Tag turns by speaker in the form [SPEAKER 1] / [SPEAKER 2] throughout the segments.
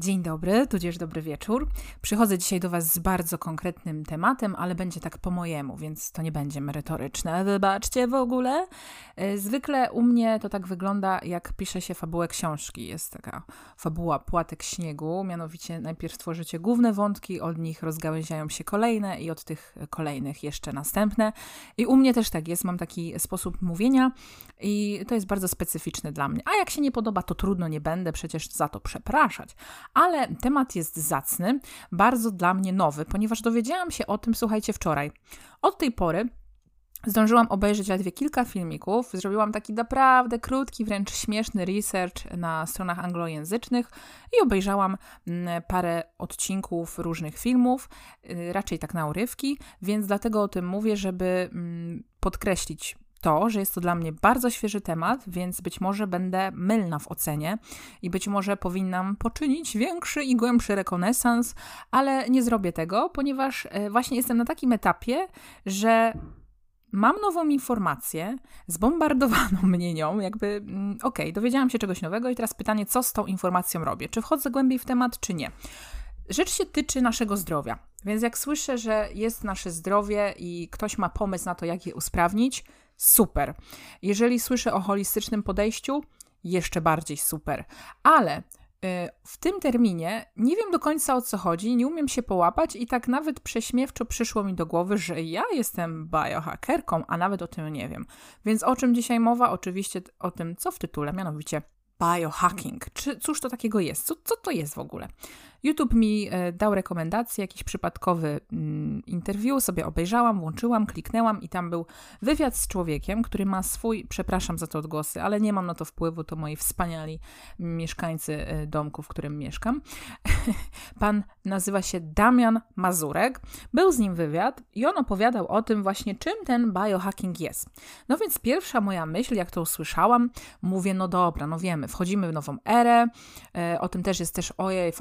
[SPEAKER 1] Dzień dobry, tudzież dobry wieczór. Przychodzę dzisiaj do Was z bardzo konkretnym tematem, ale będzie tak po mojemu, więc to nie będzie merytoryczne. Wybaczcie w ogóle. E, zwykle u mnie to tak wygląda, jak pisze się fabułę książki. Jest taka fabuła Płatek Śniegu, mianowicie najpierw tworzycie główne wątki, od nich rozgałęziają się kolejne i od tych kolejnych jeszcze następne. I u mnie też tak jest, mam taki sposób mówienia i to jest bardzo specyficzne dla mnie. A jak się nie podoba, to trudno, nie będę przecież za to przepraszać ale temat jest zacny, bardzo dla mnie nowy, ponieważ dowiedziałam się o tym, słuchajcie, wczoraj. Od tej pory Zdążyłam obejrzeć ledwie kilka filmików. Zrobiłam taki naprawdę krótki, wręcz śmieszny research na stronach anglojęzycznych i obejrzałam mm, parę odcinków różnych filmów, y, raczej tak na urywki, więc dlatego o tym mówię, żeby mm, podkreślić to, że jest to dla mnie bardzo świeży temat, więc być może będę mylna w ocenie i być może powinnam poczynić większy i głębszy rekonesans, ale nie zrobię tego, ponieważ e, właśnie jestem na takim etapie, że mam nową informację, zbombardowano mnie nią, jakby mm, okej, okay, dowiedziałam się czegoś nowego i teraz pytanie, co z tą informacją robię? Czy wchodzę głębiej w temat, czy nie? Rzecz się tyczy naszego zdrowia. Więc jak słyszę, że jest nasze zdrowie i ktoś ma pomysł na to, jak je usprawnić, super. Jeżeli słyszę o holistycznym podejściu, jeszcze bardziej super. Ale y, w tym terminie nie wiem do końca o co chodzi, nie umiem się połapać i tak nawet prześmiewczo przyszło mi do głowy, że ja jestem biohackerką, a nawet o tym nie wiem. Więc o czym dzisiaj mowa? Oczywiście o tym, co w tytule, mianowicie biohacking. Czy, cóż to takiego jest? Co, co to jest w ogóle? YouTube mi e, dał rekomendację, jakiś przypadkowy mm, interview, sobie obejrzałam, włączyłam, kliknęłam i tam był wywiad z człowiekiem, który ma swój, przepraszam za te odgłosy, ale nie mam na to wpływu, to moi wspaniali mieszkańcy e, domku, w którym mieszkam. Pan nazywa się Damian Mazurek. Był z nim wywiad i on opowiadał o tym właśnie, czym ten biohacking jest. No więc pierwsza moja myśl, jak to usłyszałam, mówię, no dobra, no wiemy, wchodzimy w nową erę, e, o tym też jest też, ojej,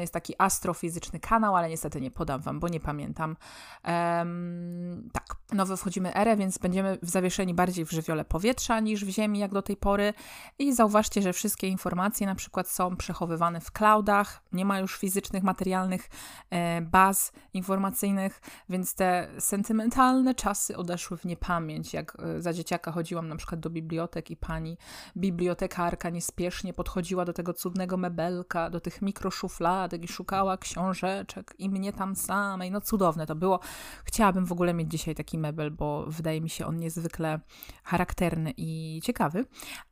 [SPEAKER 1] fantastyczne jest taki astrofizyczny kanał, ale niestety nie podam Wam, bo nie pamiętam. Um, tak, nowy wchodzimy erę, więc będziemy zawieszeni bardziej w żywiole powietrza niż w Ziemi, jak do tej pory. I zauważcie, że wszystkie informacje na przykład są przechowywane w cloudach, nie ma już fizycznych, materialnych e, baz informacyjnych, więc te sentymentalne czasy odeszły w niepamięć. Jak e, za dzieciaka chodziłam na przykład do bibliotek i pani bibliotekarka niespiesznie podchodziła do tego cudnego mebelka, do tych mikroszuflad, i szukała książeczek i mnie tam samej. No cudowne to było. Chciałabym w ogóle mieć dzisiaj taki mebel, bo wydaje mi się on niezwykle charakterny i ciekawy.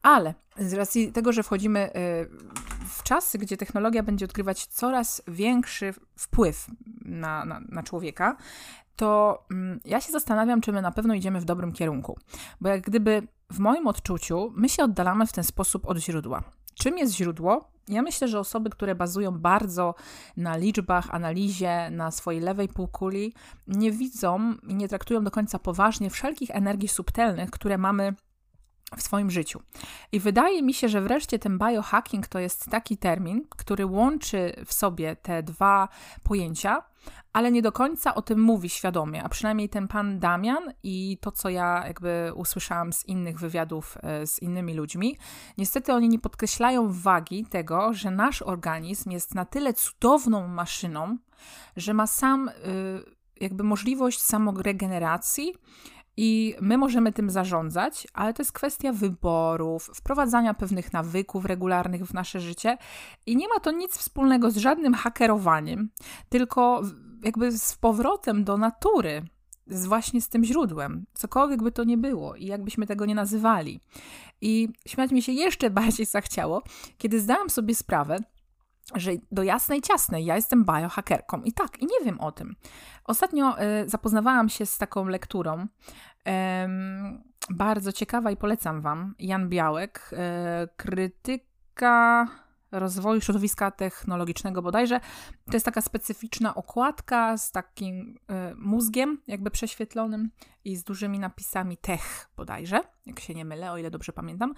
[SPEAKER 1] Ale z racji tego, że wchodzimy y, w czasy, gdzie technologia będzie odgrywać coraz większy wpływ na, na, na człowieka, to mm, ja się zastanawiam, czy my na pewno idziemy w dobrym kierunku. Bo jak gdyby w moim odczuciu my się oddalamy w ten sposób od źródła. Czym jest źródło? Ja myślę, że osoby, które bazują bardzo na liczbach, analizie, na swojej lewej półkuli, nie widzą i nie traktują do końca poważnie wszelkich energii subtelnych, które mamy w swoim życiu. I wydaje mi się, że wreszcie ten biohacking to jest taki termin, który łączy w sobie te dwa pojęcia, ale nie do końca o tym mówi świadomie, a przynajmniej ten pan Damian i to, co ja jakby usłyszałam z innych wywiadów e, z innymi ludźmi, niestety oni nie podkreślają wagi tego, że nasz organizm jest na tyle cudowną maszyną, że ma sam y, jakby możliwość samoregeneracji, i my możemy tym zarządzać, ale to jest kwestia wyborów, wprowadzania pewnych nawyków regularnych w nasze życie i nie ma to nic wspólnego z żadnym hakerowaniem, tylko jakby z powrotem do natury, z właśnie z tym źródłem, cokolwiek by to nie było i jakbyśmy tego nie nazywali. I śmiać mi się jeszcze bardziej zachciało, kiedy zdałam sobie sprawę, że do jasnej ciasnej ja jestem biohackerką i tak, i nie wiem o tym. Ostatnio y, zapoznawałam się z taką lekturą, y, bardzo ciekawa i polecam Wam. Jan Białek, y, krytyka rozwoju środowiska technologicznego bodajże. To jest taka specyficzna okładka z takim y, mózgiem jakby prześwietlonym i z dużymi napisami tech bodajże, jak się nie mylę, o ile dobrze pamiętam.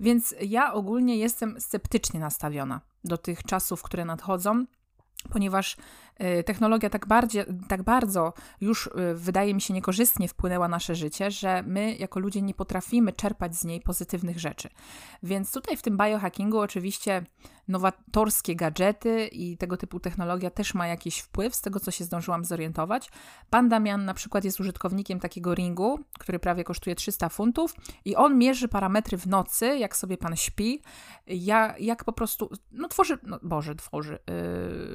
[SPEAKER 1] Więc ja ogólnie jestem sceptycznie nastawiona do tych czasów, które nadchodzą, ponieważ technologia tak, bardziej, tak bardzo już y, wydaje mi się niekorzystnie wpłynęła na nasze życie, że my jako ludzie nie potrafimy czerpać z niej pozytywnych rzeczy. Więc tutaj w tym biohackingu oczywiście nowatorskie gadżety i tego typu technologia też ma jakiś wpływ, z tego co się zdążyłam zorientować. Pan Damian na przykład jest użytkownikiem takiego ringu, który prawie kosztuje 300 funtów i on mierzy parametry w nocy, jak sobie pan śpi, jak, jak po prostu, no tworzy, no Boże, tworzy,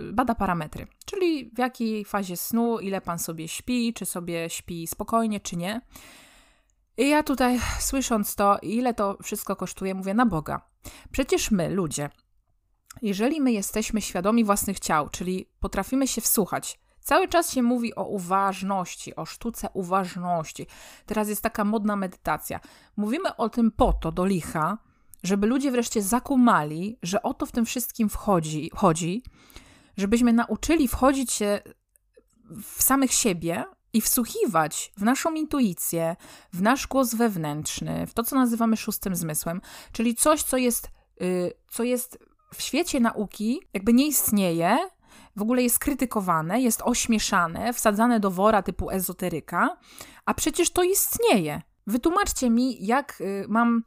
[SPEAKER 1] yy, bada parametry, czyli w jakiej fazie snu, ile pan sobie śpi, czy sobie śpi spokojnie, czy nie. I ja tutaj słysząc to, ile to wszystko kosztuje, mówię na Boga. Przecież my, ludzie, jeżeli my jesteśmy świadomi własnych ciał, czyli potrafimy się wsłuchać, cały czas się mówi o uważności, o sztuce uważności. Teraz jest taka modna medytacja. Mówimy o tym po to, do licha, żeby ludzie wreszcie zakumali, że o to w tym wszystkim wchodzi, chodzi, żebyśmy nauczyli wchodzić się w samych siebie i wsłuchiwać w naszą intuicję, w nasz głos wewnętrzny, w to, co nazywamy szóstym zmysłem, czyli coś, co jest, yy, co jest w świecie nauki jakby nie istnieje, w ogóle jest krytykowane, jest ośmieszane, wsadzane do wora typu ezoteryka, a przecież to istnieje. Wytłumaczcie mi, jak y, mam,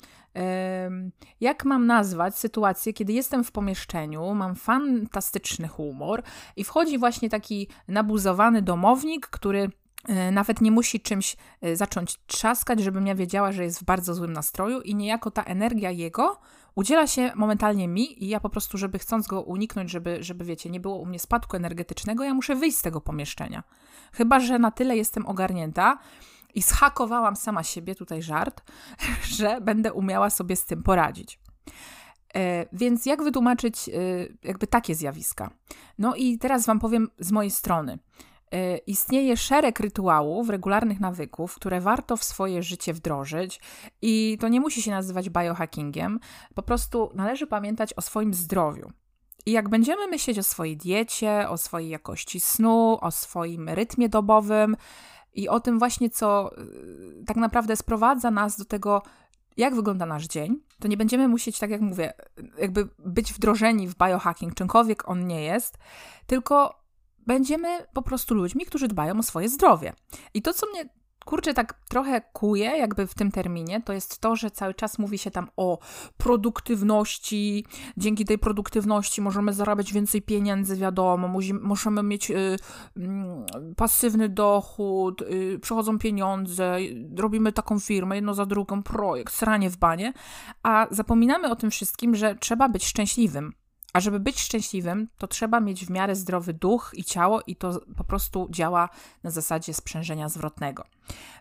[SPEAKER 1] jak mam nazwać sytuację, kiedy jestem w pomieszczeniu, mam fantastyczny humor i wchodzi właśnie taki nabuzowany domownik, który y, nawet nie musi czymś y, zacząć trzaskać, żebym ja wiedziała, że jest w bardzo złym nastroju i niejako ta energia jego udziela się momentalnie mi i ja po prostu, żeby chcąc go uniknąć, żeby, żeby wiecie, nie było u mnie spadku energetycznego, ja muszę wyjść z tego pomieszczenia. Chyba, że na tyle jestem ogarnięta i schakowałam sama siebie, tutaj żart, że będę umiała sobie z tym poradzić. E, więc jak wytłumaczyć e, jakby takie zjawiska? No i teraz Wam powiem z mojej strony. E, istnieje szereg rytuałów, regularnych nawyków, które warto w swoje życie wdrożyć i to nie musi się nazywać biohackingiem, po prostu należy pamiętać o swoim zdrowiu. I jak będziemy myśleć o swojej diecie, o swojej jakości snu, o swoim rytmie dobowym i o tym właśnie, co e, tak naprawdę sprowadza nas do tego, jak wygląda nasz dzień, to nie będziemy musieć, tak jak mówię, jakby być wdrożeni w biohacking, czymkolwiek on nie jest, tylko będziemy po prostu ludźmi, którzy dbają o swoje zdrowie. I to, co mnie kurczę, tak trochę kuje jakby w tym terminie, to jest to, że cały czas mówi się tam o produktywności. Dzięki tej produktywności możemy zarabiać więcej pieniędzy, wiadomo, możemy mieć y, y, pasywny dochód, y, przychodzą pieniądze, robimy taką firmę, jedno za drugą, projekt, sranie w banie, a zapominamy o tym wszystkim, że trzeba być szczęśliwym. A żeby być szczęśliwym, to trzeba mieć w miarę zdrowy duch i ciało, i to po prostu działa na zasadzie sprzężenia zwrotnego.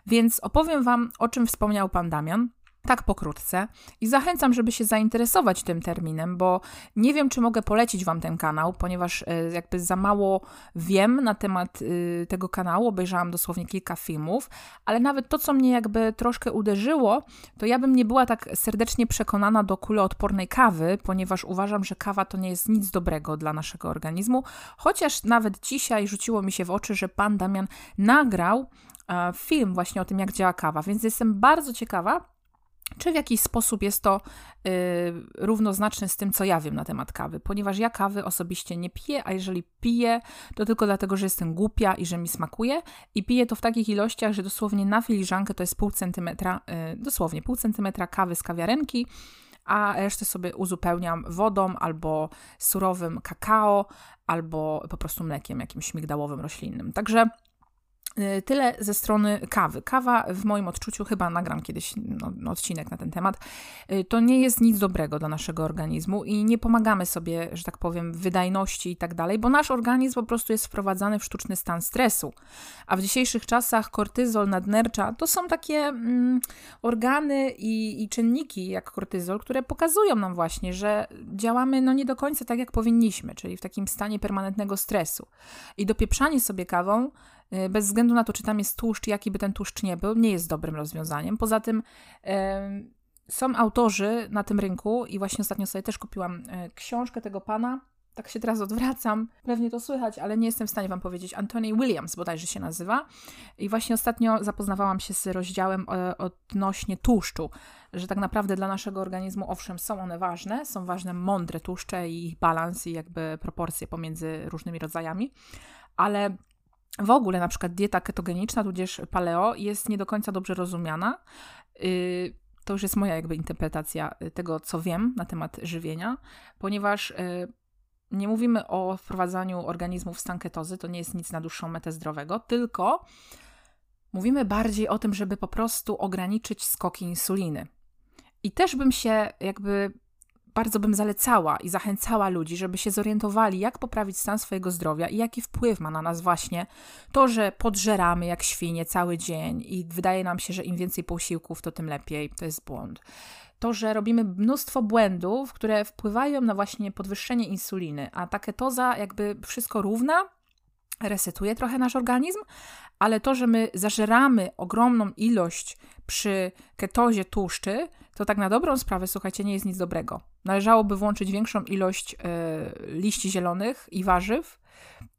[SPEAKER 1] Więc opowiem Wam, o czym wspomniał Pan Damian, tak pokrótce i zachęcam, żeby się zainteresować tym terminem, bo nie wiem, czy mogę polecić Wam ten kanał, ponieważ e, jakby za mało wiem na temat e, tego kanału, obejrzałam dosłownie kilka filmów, ale nawet to, co mnie jakby troszkę uderzyło, to ja bym nie była tak serdecznie przekonana do kuloodpornej kawy, ponieważ uważam, że kawa to nie jest nic dobrego dla naszego organizmu, chociaż nawet dzisiaj rzuciło mi się w oczy, że Pan Damian nagrał e, film właśnie o tym, jak działa kawa, więc jestem bardzo ciekawa, czy w jakiś sposób jest to y, równoznaczne z tym, co ja wiem na temat kawy, ponieważ ja kawy osobiście nie piję, a jeżeli piję, to tylko dlatego, że jestem głupia i że mi smakuje i piję to w takich ilościach, że dosłownie na filiżankę to jest pół centymetra, y, dosłownie pół centymetra kawy z kawiarenki, a resztę sobie uzupełniam wodą albo surowym kakao, albo po prostu mlekiem jakimś migdałowym roślinnym. Także tyle ze strony kawy. Kawa w moim odczuciu, chyba nagram kiedyś no, odcinek na ten temat, y, to nie jest nic dobrego dla naszego organizmu i nie pomagamy sobie, że tak powiem, wydajności i tak dalej, bo nasz organizm po prostu jest wprowadzany w sztuczny stan stresu. A w dzisiejszych czasach kortyzol, nadnercza to są takie mm, organy i, i czynniki jak kortyzol, które pokazują nam właśnie, że działamy no nie do końca tak, jak powinniśmy, czyli w takim stanie permanentnego stresu. I dopieprzanie sobie kawą bez względu na to, czy tam jest tłuszcz, jaki by ten tłuszcz nie był, nie jest dobrym rozwiązaniem. Poza tym e, są autorzy na tym rynku i właśnie ostatnio sobie też kupiłam e, książkę tego pana. Tak się teraz odwracam, pewnie to słychać, ale nie jestem w stanie Wam powiedzieć. Anthony Williams bodajże się nazywa. I właśnie ostatnio zapoznawałam się z rozdziałem odnośnie tłuszczu, że tak naprawdę dla naszego organizmu, owszem, są one ważne, są ważne mądre tłuszcze i ich balans i jakby proporcje pomiędzy różnymi rodzajami, ale w ogóle na przykład dieta ketogeniczna, tudzież paleo jest nie do końca dobrze rozumiana. Y, to już jest moja jakby interpretacja tego, co wiem na temat żywienia, ponieważ y, nie mówimy o wprowadzaniu organizmu w stan ketozy, to nie jest nic na dłuższą metę zdrowego, tylko mówimy bardziej o tym, żeby po prostu ograniczyć skoki insuliny. I też bym się jakby bardzo bym zalecała i zachęcała ludzi, żeby się zorientowali, jak poprawić stan swojego zdrowia i jaki wpływ ma na nas właśnie to, że podżeramy jak świnie cały dzień i wydaje nam się, że im więcej posiłków, to tym lepiej. To jest błąd. To, że robimy mnóstwo błędów, które wpływają na właśnie podwyższenie insuliny, a ta ketoza jakby wszystko równa, resetuje trochę nasz organizm, ale to, że my zażeramy ogromną ilość przy ketozie tłuszczy, to tak na dobrą sprawę, słuchajcie, nie jest nic dobrego. Należałoby włączyć większą ilość y, liści zielonych i warzyw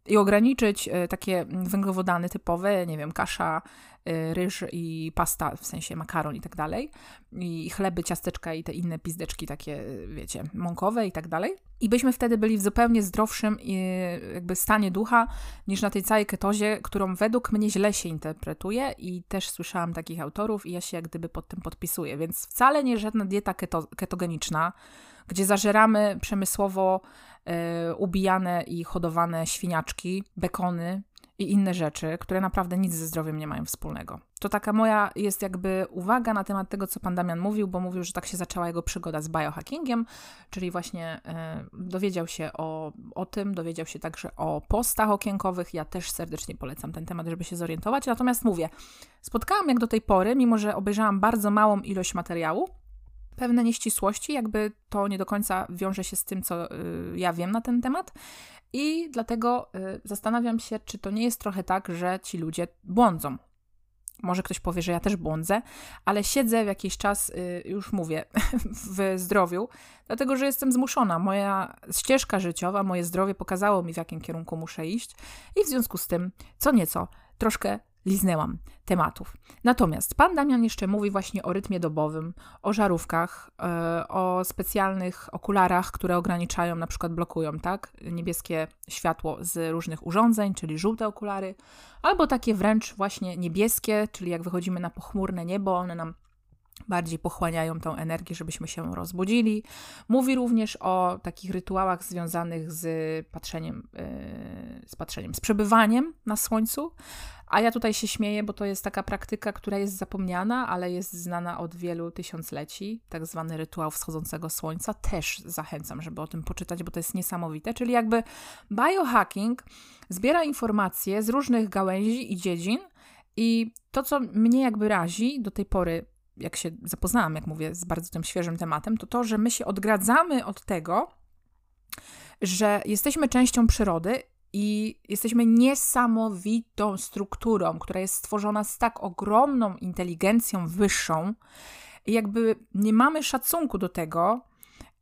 [SPEAKER 1] i ograniczyć y, takie węglowodany typowe, nie wiem, kasza, Y, ryż i pasta, w sensie makaron i tak dalej, i chleby, ciasteczka i te inne pizdeczki takie, y, wiecie, mąkowe i tak dalej. I byśmy wtedy byli w zupełnie zdrowszym jakby stanie ducha niż na tej całej ketozie, którą według mnie źle się interpretuje i też słyszałam takich autorów i ja się jak gdyby pod tym podpisuję. Więc wcale nie żadna dieta keto, ketogeniczna, gdzie zażeramy przemysłowo ubijane i hodowane świniaczki, bekony, i inne rzeczy, które naprawdę nic ze zdrowiem nie mają wspólnego. To taka moja jest jakby uwaga na temat tego, co pan Damian mówił, bo mówił, że tak się zaczęła jego przygoda z biohackingiem, czyli właśnie e, dowiedział się o, o tym, dowiedział się także o postach okienkowych. Ja też serdecznie polecam ten temat, żeby się zorientować. Natomiast mówię, spotkałam jak do tej pory, mimo że obejrzałam bardzo małą ilość materiału, pewne nieścisłości, jakby to nie do końca wiąże się z tym, co y, ja wiem na ten temat. I dlatego y, zastanawiam się, czy to nie jest trochę tak, że ci ludzie błądzą. Może ktoś powie, że ja też błądzę, ale siedzę w jakiś czas, y, już mówię, w zdrowiu, dlatego że jestem zmuszona. Moja ścieżka życiowa, moje zdrowie pokazało mi, w jakim kierunku muszę iść, i w związku z tym, co nieco, troszkę liznęłam tematów. Natomiast pan Damian jeszcze mówi właśnie o rytmie dobowym, o żarówkach, yy, o specjalnych okularach, które ograniczają, na przykład blokują, tak, niebieskie światło z różnych urządzeń, czyli żółte okulary, albo takie wręcz właśnie niebieskie, czyli jak wychodzimy na pochmurne niebo, one nam bardziej pochłaniają tą energię, żebyśmy się rozbudzili. Mówi również o takich rytuałach związanych z patrzeniem, yy, z patrzeniem, z przebywaniem na słońcu. A ja tutaj się śmieję, bo to jest taka praktyka, która jest zapomniana, ale jest znana od wielu tysiącleci, tak zwany rytuał wschodzącego słońca. Też zachęcam, żeby o tym poczytać, bo to jest niesamowite. Czyli jakby biohacking zbiera informacje z różnych gałęzi i dziedzin, i to, co mnie jakby razi do tej pory jak się zapoznałam, jak mówię, z bardzo tym świeżym tematem, to to, że my się odgradzamy od tego, że jesteśmy częścią przyrody i jesteśmy niesamowitą strukturą, która jest stworzona z tak ogromną inteligencją wyższą, i jakby nie mamy szacunku do tego,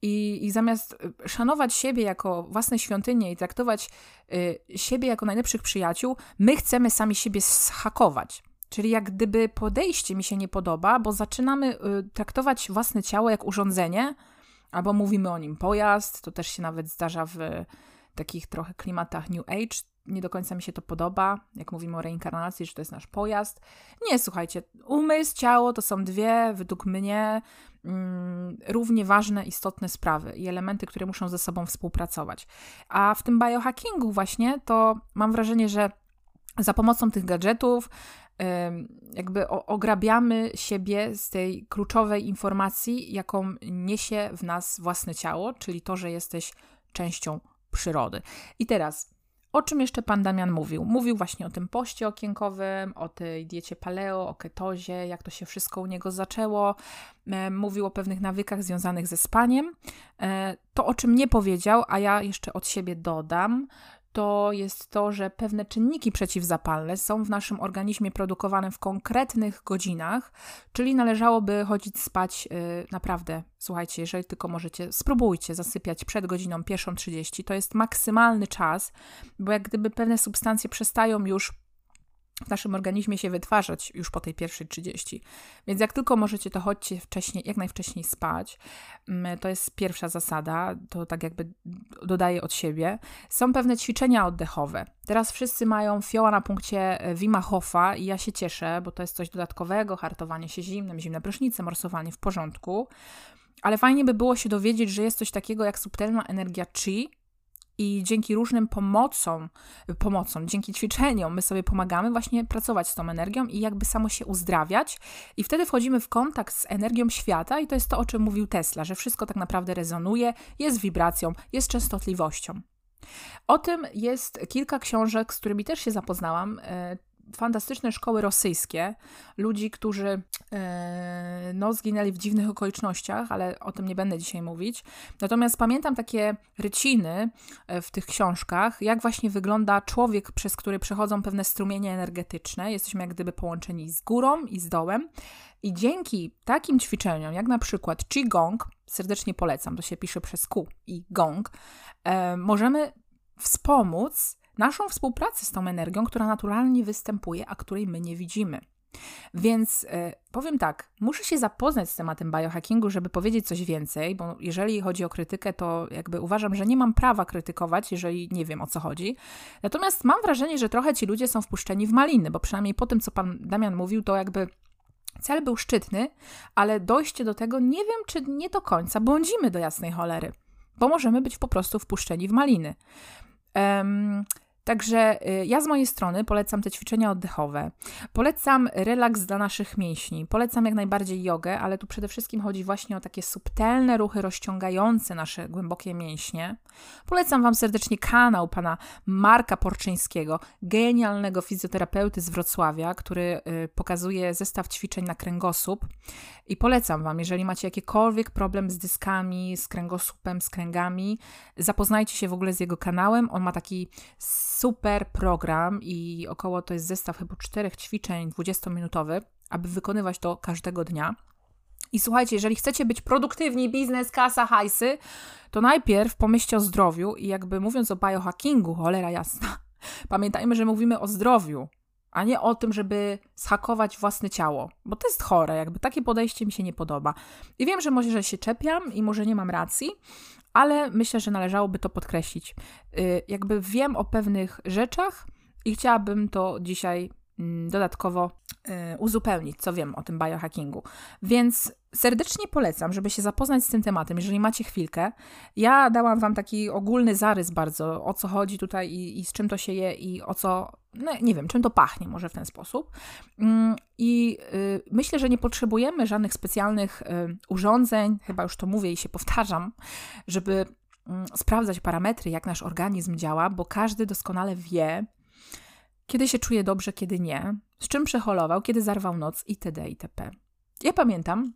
[SPEAKER 1] i, I, zamiast szanować siebie jako własne świątynie i traktować y, siebie jako najlepszych przyjaciół, my chcemy sami siebie schakować. Czyli jak gdyby podejście mi się nie podoba, bo zaczynamy y, traktować własne ciało jak urządzenie, albo mówimy o nim pojazd, to też się nawet zdarza w takich trochę klimatach New Age. Nie do końca mi się to podoba, jak mówimy o reinkarnacji, że to jest nasz pojazd. Nie, słuchajcie, umysł, ciało to są dwie, według mnie, mm, równie ważne, istotne sprawy i elementy, które muszą ze sobą współpracować. A w tym biohackingu właśnie to mam wrażenie, że za pomocą tych gadżetów jakby ograbiamy siebie z tej kluczowej informacji, jaką niesie w nas własne ciało, czyli to, że jesteś częścią przyrody. I teraz, o czym jeszcze pan Damian mówił? Mówił właśnie o tym poście okienkowym, o tej diecie paleo, o ketozie, jak to się wszystko u niego zaczęło. Mówił o pewnych nawykach związanych ze spaniem. E, to, o czym nie powiedział, a ja jeszcze od siebie dodam, to jest to, że pewne czynniki przeciwzapalne są w naszym organizmie produkowane w konkretnych godzinach, czyli należałoby chodzić spać yy, naprawdę, słuchajcie, jeżeli tylko możecie, spróbujcie zasypiać przed godziną 1.30, to jest maksymalny czas, bo jak gdyby pewne substancje przestają już w naszym organizmie się wytwarzać już po tej pierwszej 30. Więc jak tylko możecie, to chodźcie wcześniej, jak najwcześniej spać. Mm, to jest pierwsza zasada, to tak jakby dodaję od siebie. Są pewne ćwiczenia oddechowe. Teraz wszyscy mają fioła na punkcie e, Wima Hofa i ja się cieszę, bo to jest coś dodatkowego, hartowanie się zimnym, zimne prysznice, morsowanie w porządku. Ale fajnie by było się dowiedzieć, że jest coś takiego jak subtelna energia chi, i dzięki różnym pomocom, pomocom, dzięki ćwiczeniom my sobie pomagamy właśnie pracować z tą energią i jakby samo się uzdrawiać. I wtedy wchodzimy w kontakt z energią świata i to jest to, o czym mówił Tesla, że wszystko tak naprawdę rezonuje, jest wibracją, jest częstotliwością. O tym jest kilka książek, z którymi też się zapoznałam. Fantastyczne szkoły rosyjskie, ludzi, którzy e, no, zginęli w dziwnych okolicznościach, ale o tym nie będę dzisiaj mówić. Natomiast pamiętam takie ryciny e, w tych książkach, jak właśnie wygląda człowiek, przez który przechodzą pewne strumienie energetyczne. Jesteśmy jak gdyby połączeni z górą i z dołem. I dzięki takim ćwiczeniom, jak na przykład Qigong, serdecznie polecam, to się pisze przez Q i Gong, e, możemy wspomóc naszą współpracę z tą energią, która naturalnie występuje, a której my nie widzimy. Więc e, powiem tak, muszę się zapoznać z tematem biohackingu, żeby powiedzieć coś więcej, bo jeżeli chodzi o krytykę, to jakby uważam, że nie mam prawa krytykować, jeżeli nie wiem o co chodzi. Natomiast mam wrażenie, że trochę ci ludzie są wpuszczeni w maliny, bo przynajmniej po tym, co pan Damian mówił, to jakby cel był szczytny, ale dojście do tego nie wiem, czy nie do końca błądzimy do jasnej cholery, bo możemy być po prostu wpuszczeni w maliny. Um, Także y, ja z mojej strony polecam te ćwiczenia oddechowe, polecam relaks dla naszych mięśni, polecam jak najbardziej jogę, ale tu przede wszystkim chodzi właśnie o takie subtelne ruchy rozciągające nasze głębokie mięśnie. Polecam Wam serdecznie kanał pana Marka Porczyńskiego, genialnego fizjoterapeuty z Wrocławia, który y, pokazuje zestaw ćwiczeń na kręgosłup. I polecam Wam, jeżeli macie jakikolwiek problem z dyskami, z kręgosłupem, z kręgami, zapoznajcie się w ogóle z jego kanałem. On ma taki super program i około to jest zestaw chyba czterech ćwiczeń 20-minutowy, aby wykonywać to każdego dnia. I słuchajcie, jeżeli chcecie być produktywni, biznes, kasa, hajsy, to najpierw pomyślcie o zdrowiu i jakby mówiąc o biohackingu, cholera jasna, pamiętajmy, że mówimy o zdrowiu, a nie o tym, żeby schakować własne ciało, bo to jest chore, jakby takie podejście mi się nie podoba. I wiem, że może że się czepiam i może nie mam racji, ale myślę, że należałoby to podkreślić. Y, jakby wiem o pewnych rzeczach i chciałabym to dzisiaj dodatkowo y, uzupełnić, co wiem o tym biohackingu. Więc serdecznie polecam, żeby się zapoznać z tym tematem, jeżeli macie chwilkę. Ja dałam Wam taki ogólny zarys bardzo, o co chodzi tutaj i, i z czym to się je i o co, no nie wiem, czym to pachnie może w ten sposób. Mm, I y, myślę, że nie potrzebujemy żadnych specjalnych y, urządzeń, chyba już to mówię i się powtarzam, żeby y, sprawdzać parametry, jak nasz organizm działa, bo każdy doskonale wie, kiedy się czuje dobrze, kiedy nie, z czym przeholował, kiedy zarwał noc itd. itp. Ja pamiętam,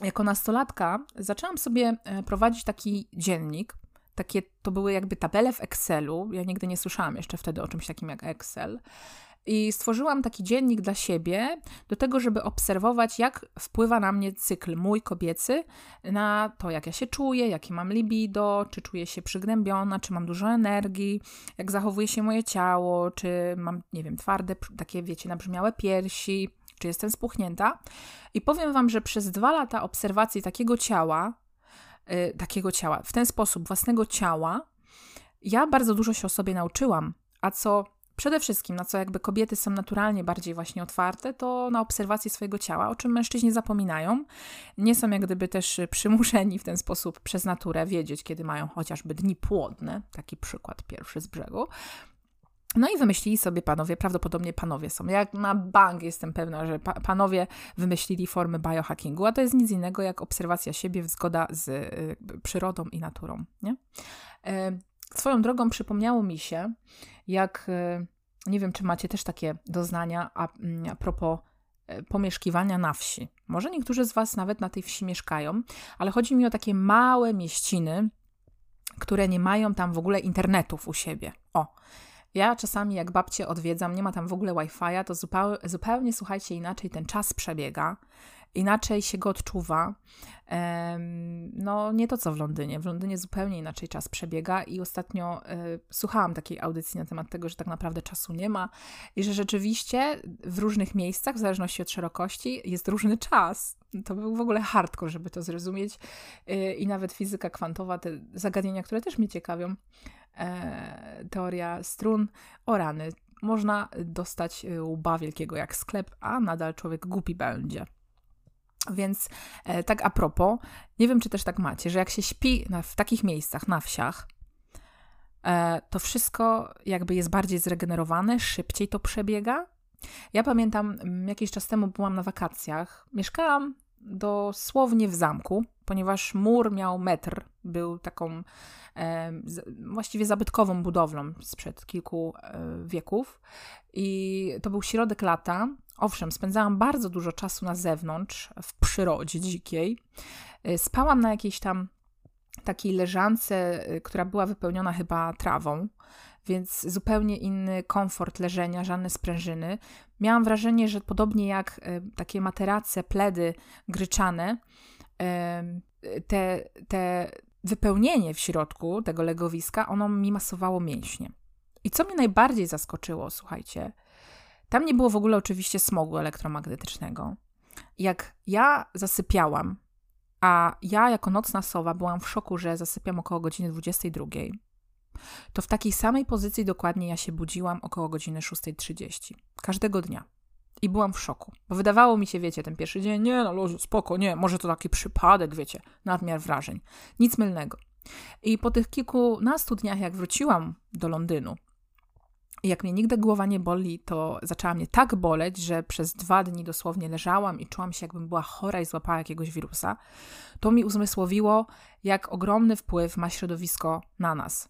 [SPEAKER 1] jako nastolatka zaczęłam sobie e, prowadzić taki dziennik. Takie to były jakby tabele w Excelu. Ja nigdy nie słyszałam jeszcze wtedy o czymś takim jak Excel. I stworzyłam taki dziennik dla siebie, do tego, żeby obserwować, jak wpływa na mnie cykl mój kobiecy, na to, jak ja się czuję, jakie mam libido, czy czuję się przygnębiona, czy mam dużo energii, jak zachowuje się moje ciało, czy mam, nie wiem, twarde, takie, wiecie, nabrzmiałe piersi, czy jestem spuchnięta. I powiem Wam, że przez dwa lata obserwacji takiego ciała, yy, takiego ciała, w ten sposób własnego ciała, ja bardzo dużo się o sobie nauczyłam. A co przede wszystkim, na co jakby kobiety są naturalnie bardziej właśnie otwarte, to na obserwacji swojego ciała, o czym mężczyźni zapominają. Nie są jak gdyby też przymuszeni w ten sposób przez naturę wiedzieć, kiedy mają chociażby dni płodne. Taki przykład pierwszy z brzegu. No i wymyślili sobie panowie, prawdopodobnie panowie są. Jak na bank jestem pewna, że pa panowie wymyślili formy biohackingu, a to jest nic innego jak obserwacja siebie, zgoda z y, przyrodą i naturą. Nie? E, swoją drogą przypomniało mi się, jak y, nie wiem, czy macie też takie doznania a, mm, a propos y, pomieszkiwania na wsi. Może niektórzy z Was nawet na tej wsi mieszkają, ale chodzi mi o takie małe mieściny, które nie mają tam w ogóle internetów u siebie. O, ja czasami jak babcię odwiedzam, nie ma tam w ogóle Wi-Fi'a, to zupełnie, zupełnie, słuchajcie, inaczej ten czas przebiega. Inaczej się go odczuwa. No, nie to co w Londynie. W Londynie zupełnie inaczej czas przebiega i ostatnio e, słuchałam takiej audycji na temat tego, że tak naprawdę czasu nie ma i że rzeczywiście w różnych miejscach, w zależności od szerokości, jest różny czas. To był w ogóle hardcore, żeby to zrozumieć. E, I nawet fizyka kwantowa, te zagadnienia, które też mnie ciekawią, e, teoria strun o rany. Można dostać łba wielkiego jak sklep, a nadal człowiek głupi będzie. Więc e, tak a propos, nie wiem, czy też tak macie, że jak się śpi na, w takich miejscach, na wsiach, e, to wszystko jakby jest bardziej zregenerowane, szybciej to przebiega. Ja pamiętam, mm, jakiś czas temu byłam na wakacjach. Mieszkałam dosłownie w zamku, ponieważ mur miał metr, był taką e, właściwie zabytkową budowlą sprzed kilku e, wieków. I to był środek lata. Owszem, spędzałam bardzo dużo czasu na zewnątrz, w przyrodzie dzikiej. E, spałam na jakiejś tam takiej leżance, e, która była wypełniona chyba trawą, więc zupełnie inny komfort leżenia, żadne sprężyny. Miałam wrażenie, że podobnie jak e, takie materace, pledy gryczane, te, te wypełnienie w środku tego legowiska, ono mi masowało mięśnie. I co mnie najbardziej zaskoczyło, słuchajcie, tam nie było w ogóle oczywiście smogu elektromagnetycznego. Jak ja zasypiałam, a ja jako nocna sowa byłam w szoku, że zasypiam około godziny 22, to w takiej samej pozycji dokładnie ja się budziłam około godziny 6.30. Każdego dnia. I byłam w szoku, bo wydawało mi się, wiecie, ten pierwszy dzień, nie no, spoko, nie, może to taki przypadek, wiecie, nadmiar wrażeń. Nic mylnego. I po tych kilkunastu dniach, jak wróciłam do Londynu, jak mnie nigdy głowa nie boli, to zaczęła mnie tak boleć, że przez dwa dni dosłownie leżałam i czułam się, jakbym była chora i złapała jakiegoś wirusa. To mi uzmysłowiło, jak ogromny wpływ ma środowisko na nas.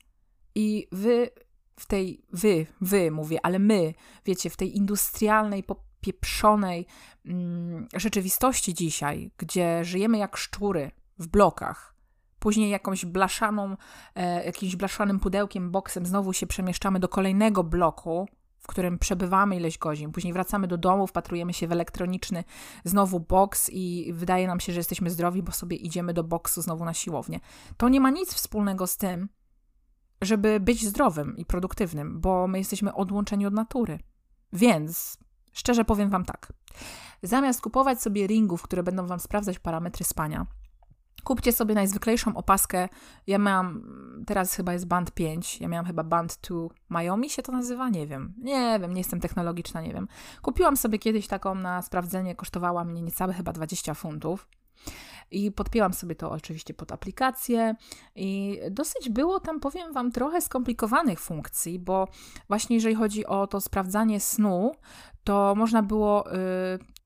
[SPEAKER 1] I wy w tej, wy, wy mówię, ale my, wiecie, w tej industrialnej, popieprzonej mm, rzeczywistości dzisiaj, gdzie żyjemy jak szczury w blokach, Później jakąś blaszaną, e, jakimś blaszanym pudełkiem, boksem znowu się przemieszczamy do kolejnego bloku, w którym przebywamy ileś godzin. Później wracamy do domu, wpatrujemy się w elektroniczny znowu boks i wydaje nam się, że jesteśmy zdrowi, bo sobie idziemy do boksu znowu na siłownię. To nie ma nic wspólnego z tym, żeby być zdrowym i produktywnym, bo my jesteśmy odłączeni od natury. Więc szczerze powiem Wam tak. Zamiast kupować sobie ringów, które będą Wam sprawdzać parametry spania, Kupcie sobie najzwyklejszą opaskę. Ja miałam, teraz chyba jest band 5, ja miałam chyba band 2 Miami się to nazywa? Nie wiem. Nie wiem, nie jestem technologiczna, nie wiem. Kupiłam sobie kiedyś taką na sprawdzenie, kosztowała mnie niecałe chyba 20 funtów. I podpięłam sobie to oczywiście pod aplikację i dosyć było tam, powiem Wam, trochę skomplikowanych funkcji, bo właśnie jeżeli chodzi o to sprawdzanie snu, to można było y,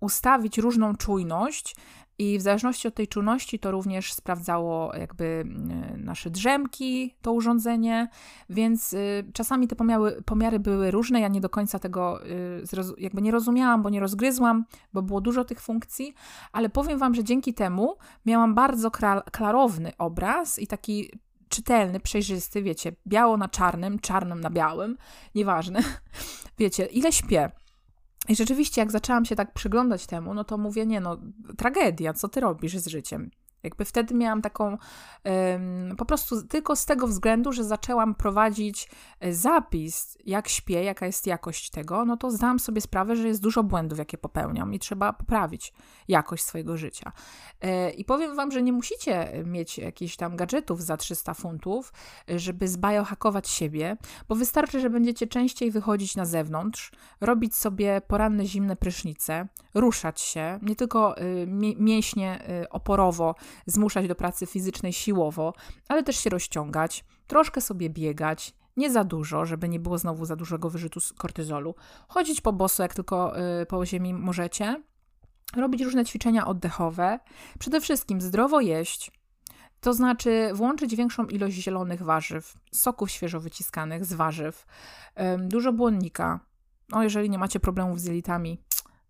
[SPEAKER 1] ustawić różną czujność i w zależności od tej czujności to również sprawdzało jakby y, nasze drzemki, to urządzenie, więc y, czasami te pomiary, były różne. Ja nie do końca tego y, jakby nie rozumiałam, bo nie rozgryzłam, bo było dużo tych funkcji, ale powiem Wam, że dzięki temu miałam bardzo klarowny obraz i taki czytelny, przejrzysty, wiecie, biało na czarnym, czarnym na białym, nieważne. Wiecie, ile śpię i rzeczywiście, jak zaczęłam się tak przyglądać temu, no to mówię, nie no, tragedia, co ty robisz z życiem? Jakby wtedy miałam taką, po prostu tylko z tego względu, że zaczęłam prowadzić e, zapis, jak śpię, jaka jest jakość tego, no to zdałam sobie sprawę, że jest dużo błędów, jakie popełniam i trzeba poprawić jakość swojego życia. E, I powiem Wam, że nie musicie mieć jakichś tam gadżetów za 300 funtów, żeby zbiohakować siebie, bo wystarczy, że będziecie częściej wychodzić na zewnątrz, robić sobie poranne zimne prysznice, ruszać się, nie tylko mięśnie oporowo, zmuszać do pracy fizycznej siłowo, ale też się rozciągać, troszkę sobie biegać, nie za dużo, żeby nie było znowu za dużego wyrzutu kortyzolu, chodzić po boso, jak tylko y, po ziemi możecie, robić różne ćwiczenia oddechowe, przede wszystkim zdrowo jeść, to znaczy włączyć większą ilość zielonych warzyw, soków świeżo wyciskanych z warzyw, dużo błonnika. No, jeżeli nie macie problemów z jelitami,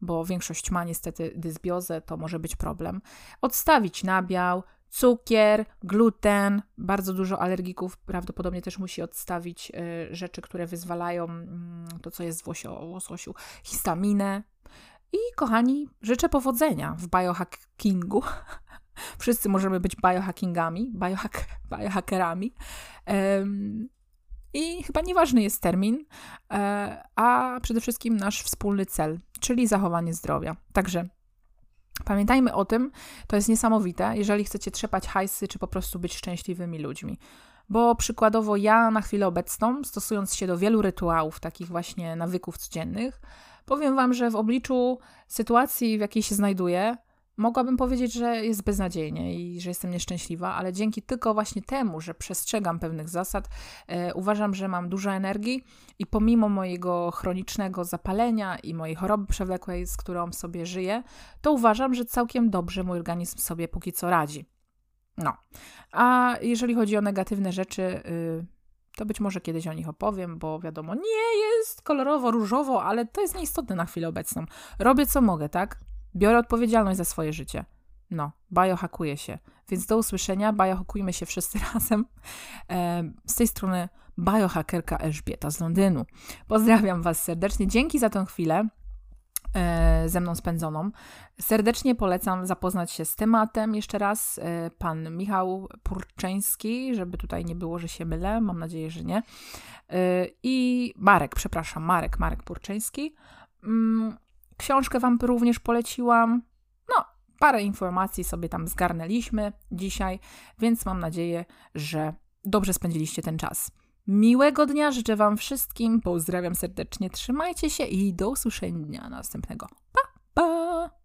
[SPEAKER 1] bo większość ma niestety dysbiozę, to może być problem. Odstawić nabiał, cukier, gluten. Bardzo dużo alergików prawdopodobnie też musi odstawić y, rzeczy, które wyzwalają y, to, co jest w łososiu, histaminę. I kochani, życzę powodzenia w biohackingu. Wszyscy możemy być biohackingami, biohack, biohackerami. I chyba nieważny jest termin, e, a przede wszystkim nasz wspólny cel, czyli zachowanie zdrowia. Także Pamiętajmy o tym, to jest niesamowite, jeżeli chcecie trzepać hajsy, czy po prostu być szczęśliwymi ludźmi. Bo przykładowo ja na chwilę obecną, stosując się do wielu rytuałów, takich właśnie nawyków codziennych, powiem Wam, że w obliczu sytuacji, w jakiej się znajduję, mogłabym powiedzieć, że jest beznadziejnie i że jestem nieszczęśliwa, ale dzięki tylko właśnie temu, że przestrzegam pewnych zasad, e, uważam, że mam dużo energii i pomimo mojego chronicznego zapalenia i mojej choroby przewlekłej, z którą sobie żyję, to uważam, że całkiem dobrze mój organizm sobie póki co radzi. No. A jeżeli chodzi o negatywne rzeczy, y, to być może kiedyś o nich opowiem, bo wiadomo, nie jest kolorowo, różowo, ale to jest nieistotne na chwilę obecną. Robię co mogę, tak? Biorę odpowiedzialność za swoje życie. No, biohakuję się. Więc do usłyszenia, biohakujmy się wszyscy razem. E, z tej strony biohackerka Elżbieta z Londynu. Pozdrawiam Was serdecznie. Dzięki za tę chwilę e, ze mną spędzoną. Serdecznie polecam zapoznać się z tematem jeszcze raz. E, pan Michał Purczeński, żeby tutaj nie było, że się mylę, mam nadzieję, że nie. I Marek, przepraszam, Marek, Marek Purczeński. Książkę Wam również poleciłam. No, parę informacji sobie tam zgarnęliśmy dzisiaj, więc mam nadzieję, że dobrze spędziliście ten czas. Miłego dnia życzę Wam wszystkim. Pozdrawiam serdecznie, trzymajcie się i do usłyszenia następnego. Pa!